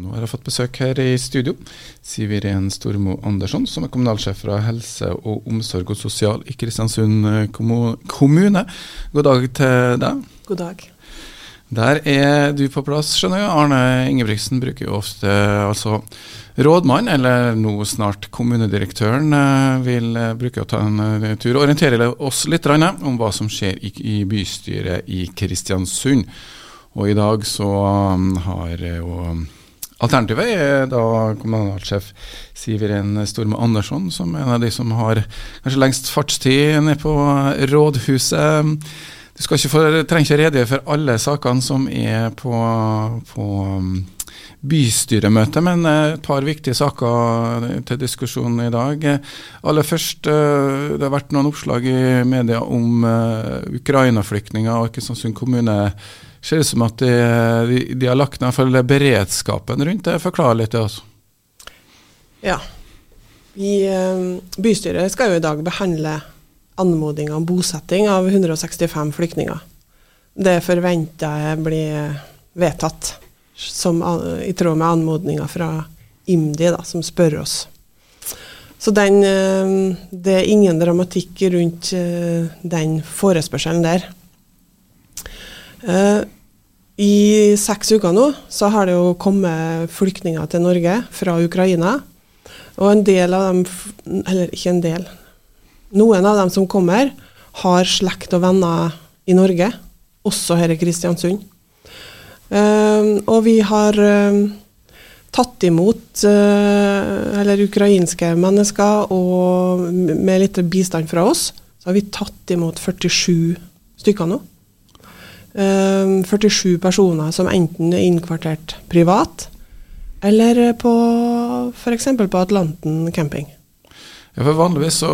nå har jeg fått besøk her i studio. Siv Iren Stormo Andersson, som er kommunalsjef fra helse og omsorg og sosial i Kristiansund eh, kommune. God dag til deg. God dag. Der er du på plass, skjønner jeg. Arne Ingebrigtsen bruker jo ofte altså rådmann, eller nå snart kommunedirektøren, eh, vil eh, bruke å ta en tur og orientere oss litt om hva som skjer i bystyret i Kristiansund. Og i dag så har jo Alternativet er da kommunalsjef Siv Iren Storme Andersson, som er en av de som har kanskje lengst fartstid nede på rådhuset. Du skal ikke få, trenger ikke redegjøre for alle sakene som er på, på bystyremøtet, bystyremøte, men eh, et par viktige saker til diskusjon i dag. Aller først, eh, det har vært noen oppslag i media om Ukraina-flyktninger og Kristiansund kommune ser ut som at de, de, har lagt ned beredskapen rundt det. Forklar litt til oss. Ja. Vi, eh, bystyret skal jo i dag behandle anmodninga om bosetting av 165 flyktninger. Det forventer jeg blir vedtatt som, i tråd med anmodninga fra IMDi, da, som spør oss. Så den, eh, det er ingen dramatikk rundt eh, den forespørselen der. Uh, I seks uker nå så har det jo kommet flyktninger til Norge fra Ukraina. Og en del av dem, eller ikke en del, noen av dem som kommer, har slekt og venner i Norge, også her i Kristiansund. Uh, og vi har uh, tatt imot eller ukrainske mennesker, og med litt bistand fra oss, så har vi tatt imot 47 stykker nå. 47 ehm, personer som enten er innkvartert privat, eller på f.eks. på Atlanten camping. Ja, for Vanligvis så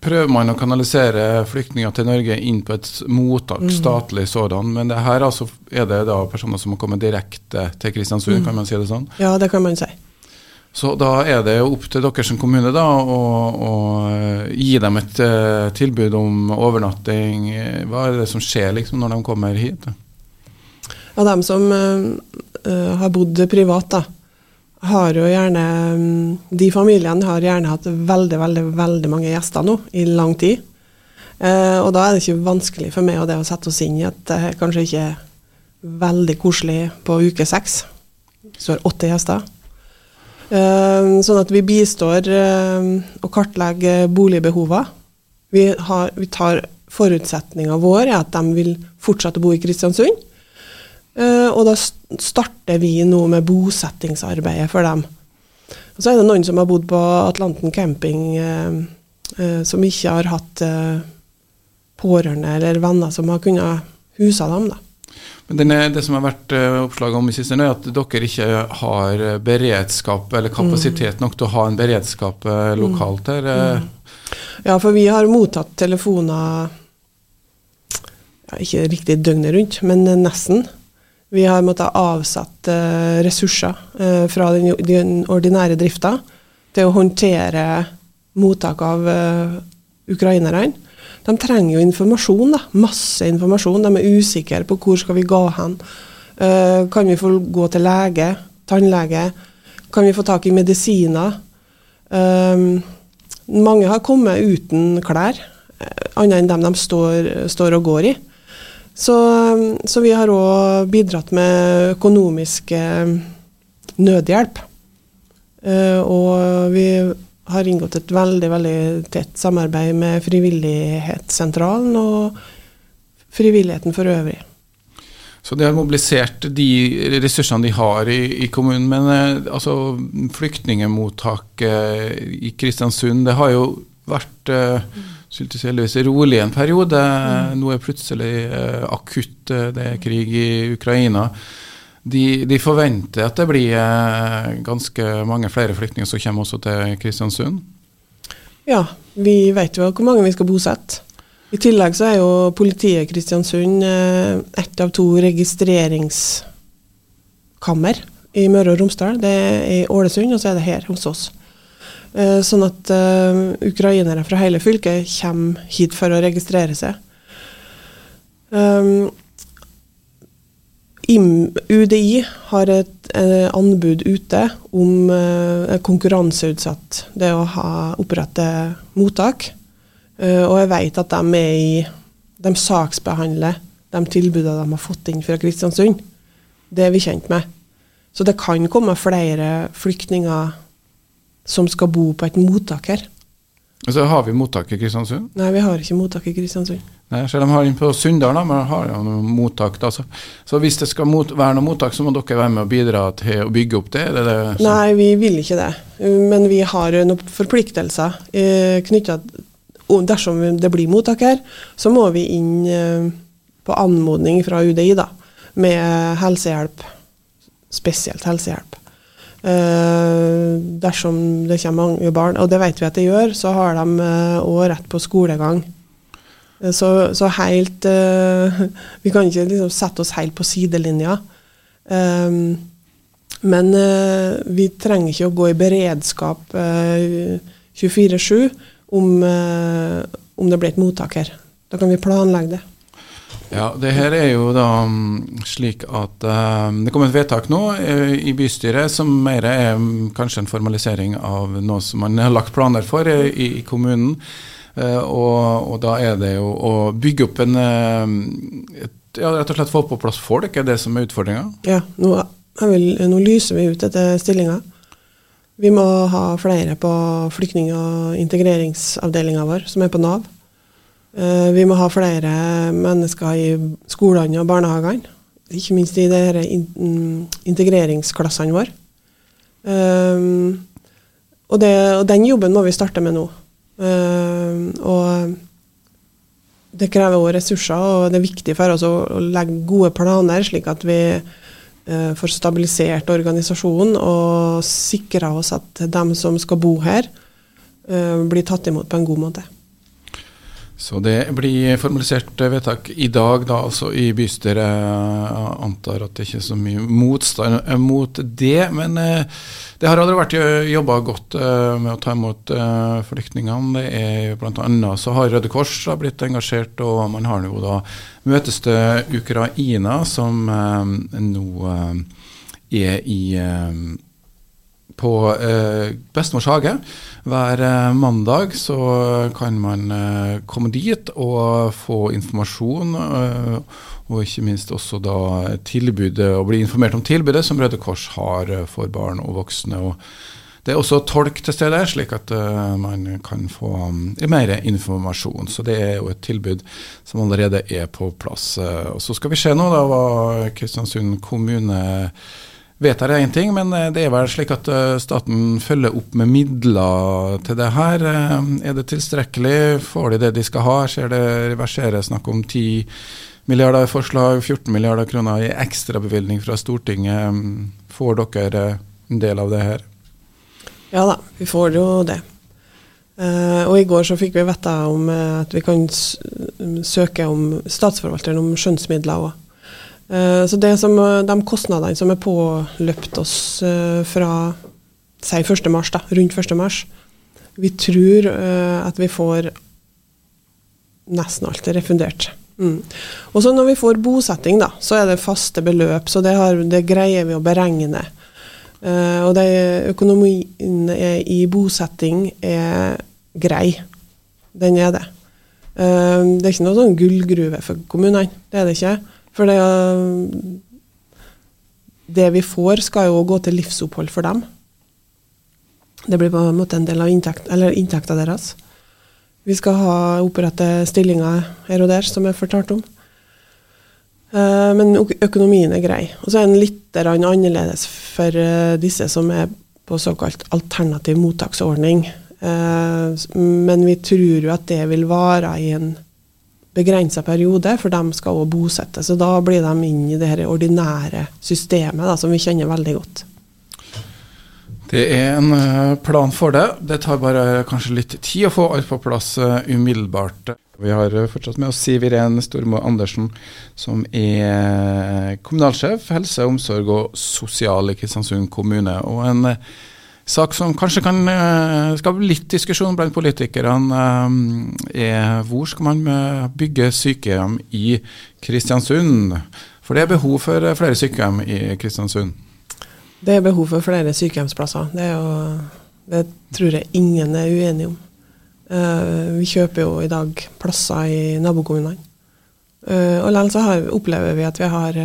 prøver man å kanalisere flyktninger til Norge inn på et mottak, mm. statlig sådan. Men det her altså, er det da personer som må komme direkte til Kristiansund, mm. kan man si det sånn? Ja, det kan man si. Så da er det opp til dere som kommune da, å, å eh, gi dem et uh, tilbud om overnatting. Hva er det som skjer liksom når de kommer hit? Ja, De som uh, har bodd privat, da, har jo gjerne um, De familiene har gjerne hatt veldig, veldig, veldig mange gjester nå i lang tid. Uh, og da er det ikke vanskelig for meg og det å sette oss inn i at det kanskje ikke er veldig koselig på uke seks. Så har åtte gjester. Ehm, sånn at vi bistår ehm, og kartlegger boligbehovene. Vi, vi tar Forutsetninga vår er at de vil fortsette å bo i Kristiansund. Ehm, og da starter vi nå med bosettingsarbeidet for dem. Og så er det noen som har bodd på Atlanten camping, eh, som ikke har hatt eh, pårørende eller venner som har kunnet huse dem. da. Men denne, Det som har vært uh, oppslag om i siste, er at dere ikke har eh, beredskap eller kapasitet mm. nok til å ha en beredskap uh, lokalt her. Uh. Ja, for vi har mottatt telefoner ja, ikke riktig døgnet rundt, men nesten. Vi har måttet avsette ressurser fra den, den, ordinære drifta til å håndtere mottak av ukrainerne. De trenger jo informasjon, da. Masse informasjon. De er usikre på hvor skal vi gå hen. Uh, kan vi få gå til lege? Tannlege? Kan vi få tak i medisiner? Uh, mange har kommet uten klær, uh, annet enn dem de står, står og går i. Så, så vi har òg bidratt med økonomisk nødhjelp. og vi har inngått et veldig veldig tett samarbeid med Frivillighetssentralen og frivilligheten for øvrig. Så de har mobilisert de ressursene de har i, i kommunen. Men eh, altså, flyktningemottaket i Kristiansund, det har jo vært mm. heldigvis rolig en periode. Mm. Nå er plutselig eh, akutt, eh, det er krig i Ukraina de, de, forventer at det blir eh, ganske mange flere flyktninger som kommer også til Kristiansund? Ja, vi vet jo hvor mange vi skal bosette. I tillegg så er jo politiet Kristiansund eh, ett av to registreringskammer i Møre og Romsdal. Det er i Ålesund, og så er det her hos oss. Eh, sånn at ukrainere fra hele fylket kommer hit for å registrere seg. UDI har et eh, anbud ute om eh, konkurranseutsatt det å ha, opprette mottak. Eh, og jeg vet at de i De saksbehandler de tilbudene de har fått inn fra Kristiansund. Det er vi kjent med. Så det kan komme flere flyktninger som skal bo på et mottak her. Og så har vi mottak i Kristiansund? Nei, vi har ikke mottak i Kristiansund. Nei, Selv om de har inn på Sunndal, men har jo noen mottak. da. Så, så hvis det skal mot, være noe mottak, så må dere være med og bidra til å bygge opp det? det, det Nei, vi vil ikke det. Men vi har noen forpliktelser eh, knytta Dersom det blir mottak her, så må vi inn eh, på anmodning fra UDI da, med helsehjelp. Spesielt helsehjelp. Eh, dersom det kommer mange barn, og det vet vi at det gjør, så har de òg eh, rett på skolegang. Eh, så, så helt Vi kan ikke liksom sette oss helt på sidelinja. men vi trenger ikke å gå i beredskap 24-7 om, om det blir et mottak her. Da kan vi planlegge det. Ja, det her er jo da mm, slik at um, det kommer et vedtak nå uh, i bystyret som mer er um, kanskje en formalisering av noe som man har lagt planer for uh, i, i, kommunen. Uh, og, og, da er det jo å bygge opp en et, ja, Rett og slett få på plass folk, er det som er utfordringa? Ja, nå, vil, nå, lyser vi ut etter stillinga. Vi må ha flere på flyktning- og integreringsavdelinga vår, som er på Nav. Eh, vi må ha flere mennesker i skolene og barnehagene. Ikke minst i de mm, integreringsklassene våre. Um, og, det, og, den jobben må vi starte med nå. Um, og det krever også ressurser, og det er viktig for oss å, å legge gode planer, slik at vi uh, får stabilisert organisasjonen og sikra oss at de som skal bo her, uh, blir tatt imot på en god måte. Så det blir formalisert vedtak i dag, da, altså i bystyret. Jeg antar at det ikke er så mye motstand mot det. Men eh, det har aldri vært jobba godt eh, med å ta imot eh, flyktningene. Det er blant annet så har Røde Kors blitt engasjert, og man har jo da møtes til Ukraina, som nå er i på eh, Bestemors hage. Hver eh, mandag så kan man eh, komme dit og få informasjon. Eh, og ikke minst også da tilbudet, og bli informert om tilbudet som Røde Kors har for barn og voksne. og det er også tolk til stede, slik at uh, man kan få um, mer informasjon. Så det er jo et tilbud som allerede er på plass. Uh, og Så skal vi se nå da hva Kristiansund kommune vedtar én ting, men eh, det er vel slik at eh, staten følger opp med midler til det her. Eh, er det tilstrekkelig? Får de det de skal ha? Ser det reversere snakk om 10 milliarder i forslag, 14 milliarder kroner i ekstrabevilgning fra Stortinget. Får dere en del av det her? Ja da, vi får jo det. Og i går så fikk vi vite om at vi kan søke om statsforvalteren om skjønnsmidler òg. Eh, så som, eh, de kostnadene som er påløpt oss eh, fra si 1. Mars, da, rundt 1. mars, vi tror at vi får nesten alt refundert. Mm. Og så når vi får bosetting, da, så er det faste beløp, så det, har, det greier vi å beregne. Uh, og økonomien i bosetting er grei. Den er det. Uh, det er ikke noe sånn gullgruve for kommunene, det er det ikke. For det, det vi får, skal jo gå til livsopphold for dem. Det blir på en måte en del av inntekt, inntekta deres. Vi skal ha opprette stillinger her og der, som jeg fortalte om. Uh, men økonomien er grei. Og så er den litt annerledes for uh, disse som er på såkalt alternativ mottaksordning. Uh, men vi tror jo at det vil vare i en begrensa periode, for de skal også bosette. Så da blir de inn i det ordinære systemet da, som vi kjenner veldig godt. Det er en eh, plan for det. Det tar bare kanskje litt tid å få alt på plass uh, umiddelbart. Vi har eh, fortsatt med oss Siv Iren Stormo Andersen, som er kommunalsjef helse, omsorg og sosial i Kristiansund kommune. og en sak som kanskje kan uh, skape litt diskusjon blant politikerne, uh, er hvor skal man uh, bygge sykehjem i Kristiansund? For det er behov for flere sykehjem i Kristiansund? Det er behov for flere sykehjemsplasser. Det, jo, det tror jeg ingen er uenig om. Vi kjøper jo i dag plasser i nabokommunene. Og likevel så opplever vi at vi har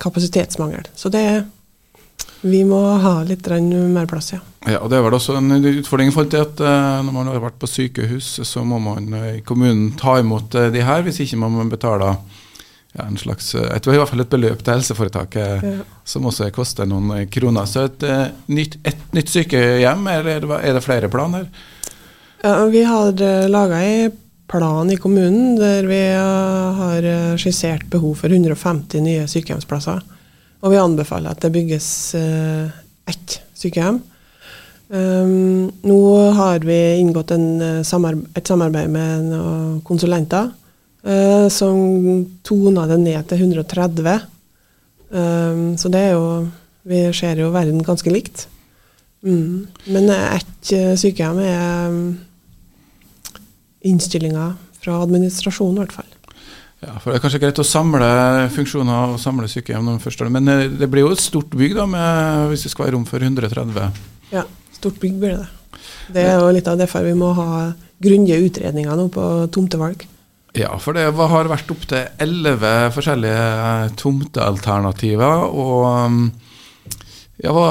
kapasitetsmangel. Så det vi må ha litt mer plass, ja. ja. og Det er vel også en utfordring i forhold til at når man har vært på sykehus, så må man i kommunen ta imot de her, hvis ikke man betaler ja, en slags, jeg tror i hvert fall et beløp til helseforetaket ja. som også koster noen kroner. Så et, nytt, et nytt sykehjem, eller er det flere planer? Ja, vi har laga ei plan i kommunen der vi har skissert behov for 150 nye sykehjemsplasser. Og vi anbefaler at det bygges uh, ett sykehjem. Um, nå har vi inngått en, samarbe et samarbeid med noen konsulenter som toner det ned til 130. Um, så det er jo Vi ser jo verden ganske likt. Mm. Men ett sykehjem er um, innstillinger fra administrasjonen, i hvert fall. Ja, for Det er kanskje greit å samle funksjoner og samle sykehjem, men eh, det blir jo et stort bygg da, med, hvis det skal være rom for 130? Ja, stort bygg blir det. Det er jo litt av derfor vi må ha grundige utredninger nå på tomtevalg. Ja, for det har vært opptil elleve forskjellige tomtealternativer. og um, ja, hva,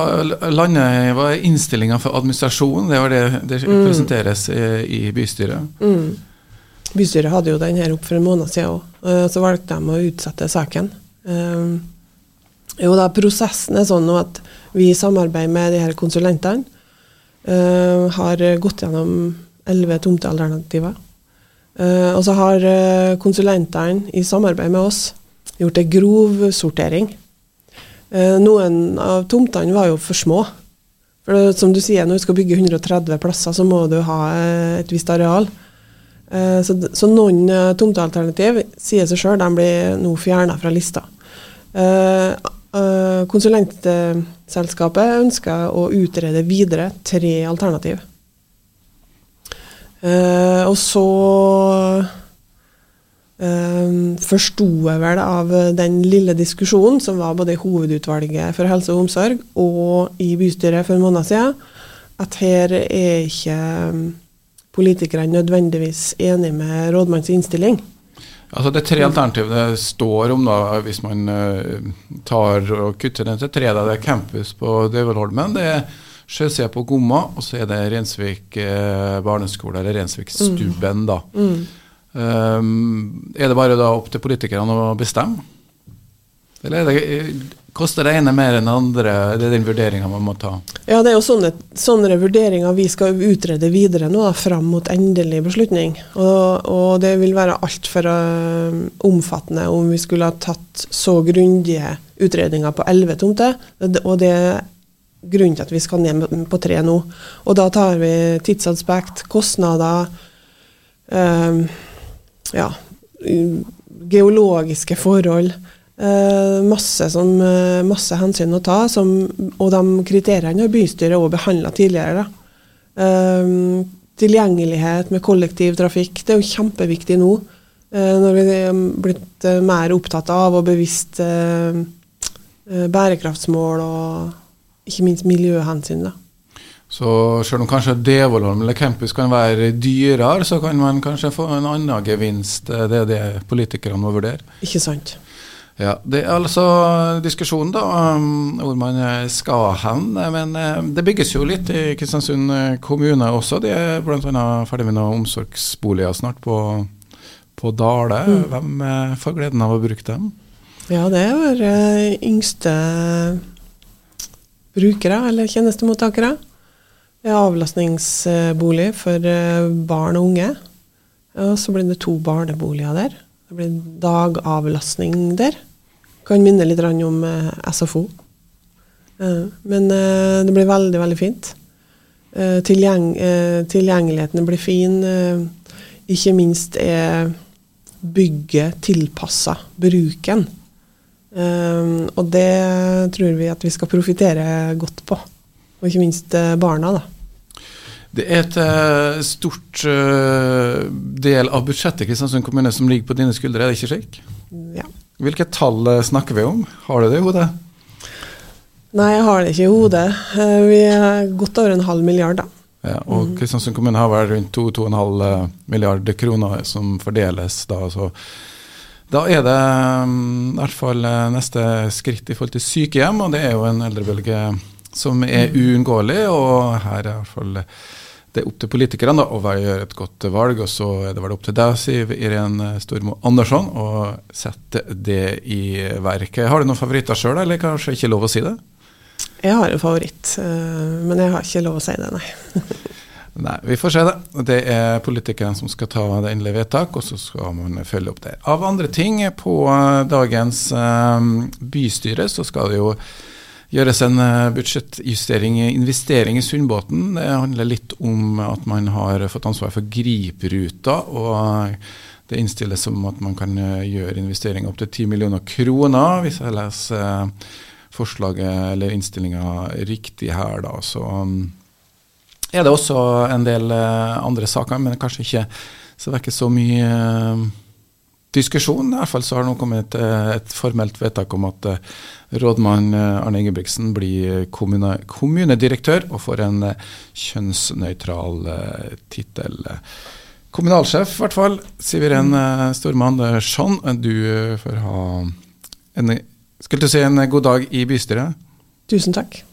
landet, hva er innstillinga for administrasjonen? Det var det det mm. presenteres i, i bystyret. Mm. Bystyret hadde jo den her opp for en måned siden òg. Eh, så valgte de å utsette saken. Um, jo da, Prosessen er sånn at vi i samarbeid med de her konsulentene uh, har gått gjennom elleve tomtealternativer. Og så har konsulentene i samarbeid med oss gjort en grov sortering Eh, noen av tomtene var jo for små. For det, som du sier, når du skal bygge 130 plasser, så må du ha eh, et visst areal. Eh, så, så noen tomtealternativ sier seg sjøl, de blir nå fjerna fra lista. Konsulentselskapet ønsker å utrede videre tre alternativ. Og så forsto jeg vel av den lille diskusjonen som var både i hovedutvalget for helse og omsorg og i bystyret for en måned siden, at her er ikke politikerne nødvendigvis enig med rådmannens innstilling. Altså Det er tre alternativene det står om da, hvis man uh, tar og kutter den til tre. Da. Det er campus på Døvelholmen, det er sjøsida på Gomma, og så er det Rensvik uh, barneskole, eller Rensvikstubben. Mm. da. Mm. Um, er det bare da opp til politikerne å bestemme? Eller er det, koster det ene mer enn det andre? Det er den vurderinga man må ta? Ja, det er jo sånne, sånne vurderinger vi skal utrede videre nå, da, fram mot endelig beslutning. Og, og det vil være altfor uh, omfattende om vi skulle ha tatt så grundige utredninger på elleve tomter. Og det er grunnen til at vi skal ned på tre nå. Og da tar vi tidsaspekt, kostnader. uh, ja, geologiske forhold. Eh, masse, som, uh, masse, hensyn å ta, som, og de kriteriene har bystyret også behandla tidligere. Uh, tilgjengelighet med kollektivtrafikk, det er jo kjempeviktig nå. Når vi er blitt mer opptatt av og bevisst bærekraftsmål og ikke minst miljøhensyn. da. Så selv om kanskje Devolholm eller campus kan være dyrere, så kan man kanskje få en annen gevinst. Det er det politikerne må vurdere. Ikke sant. Ja, Det er altså diskusjonen da, hvor man skal hen. Men eh, det bygges jo litt i Kristiansund kommune også. De er bl.a. ferdig med noen omsorgsboliger snart på, på Dale. Mm. Hvem eh, får gleden av å bruke dem? Ja, det er våre yngste brukere eller tjenestemottakere. Det er avlastningsbolig for eh, barn og unge. Og så blir det to barneboliger der. Det blir dagavlastning der. Kan minne litt om eh, SFO. Eh, men det blir veldig, veldig fint. Tilgjeng tilgjengeligheten blir fin. Ikke minst er bygget tilpassa bruken. Og det tror vi at vi skal profitere godt på. Og ikke minst barna, da. Det er et uh, stort uh, del av budsjettet Kristiansund kommune som ligger på dine skuldre, er det ikke slik? Ja. Hvilke tall snakker vi om? Har du det i hodet? Nei, jeg har det ikke i hodet. Vi er godt over en halv milliard, da. Ja, og mm. Kristiansund kommune har vel rundt 2-2,5 milliarder kroner som fordeles da. så da er det um, i hvert fall neste skritt i forhold til sykehjem, og det er jo en eldrebølge som er uunngåelig. Og her er i hvert fall det er opp til politikerne da, å gjøre et godt valg. Og så er det vel opp til deg, Siv Irén Stormo Andersson, å sette det i verket. Har du noen favoritter sjøl, eller kanskje ikke lov å si det? Jeg har en favoritt, eh, men jeg har ikke lov å si det, nei. Nei, vi får se det. Det er politikerne som skal ta det endelige vedtak, og så skal man følge opp det. Av andre ting på dagens um, bystyre så skal det jo gjøres en budsjettjustering i investering i Sundbåten. Det handler litt om at man har fått ansvar for Gripruta. og det innstilles som at man kan eh, gjøre investeringer opp til 10 millioner kroner, hvis jeg leser eh, forslaget eller innstillinga riktig her, da. Så er det også en del andre saker, men kanskje ikke så så mye diskusjon. I hvert fall så har det nå kommet et, et formelt vedtak om at uh, rådmann uh, Arne Ingebrigtsen blir kommune, kommunedirektør og får en kjønnsnøytral tittel. Kommunalsjef, i hvert fall. Siveren Stormann Andersson, du får ha en, skulle du si en god dag i bystyret. Tusen takk.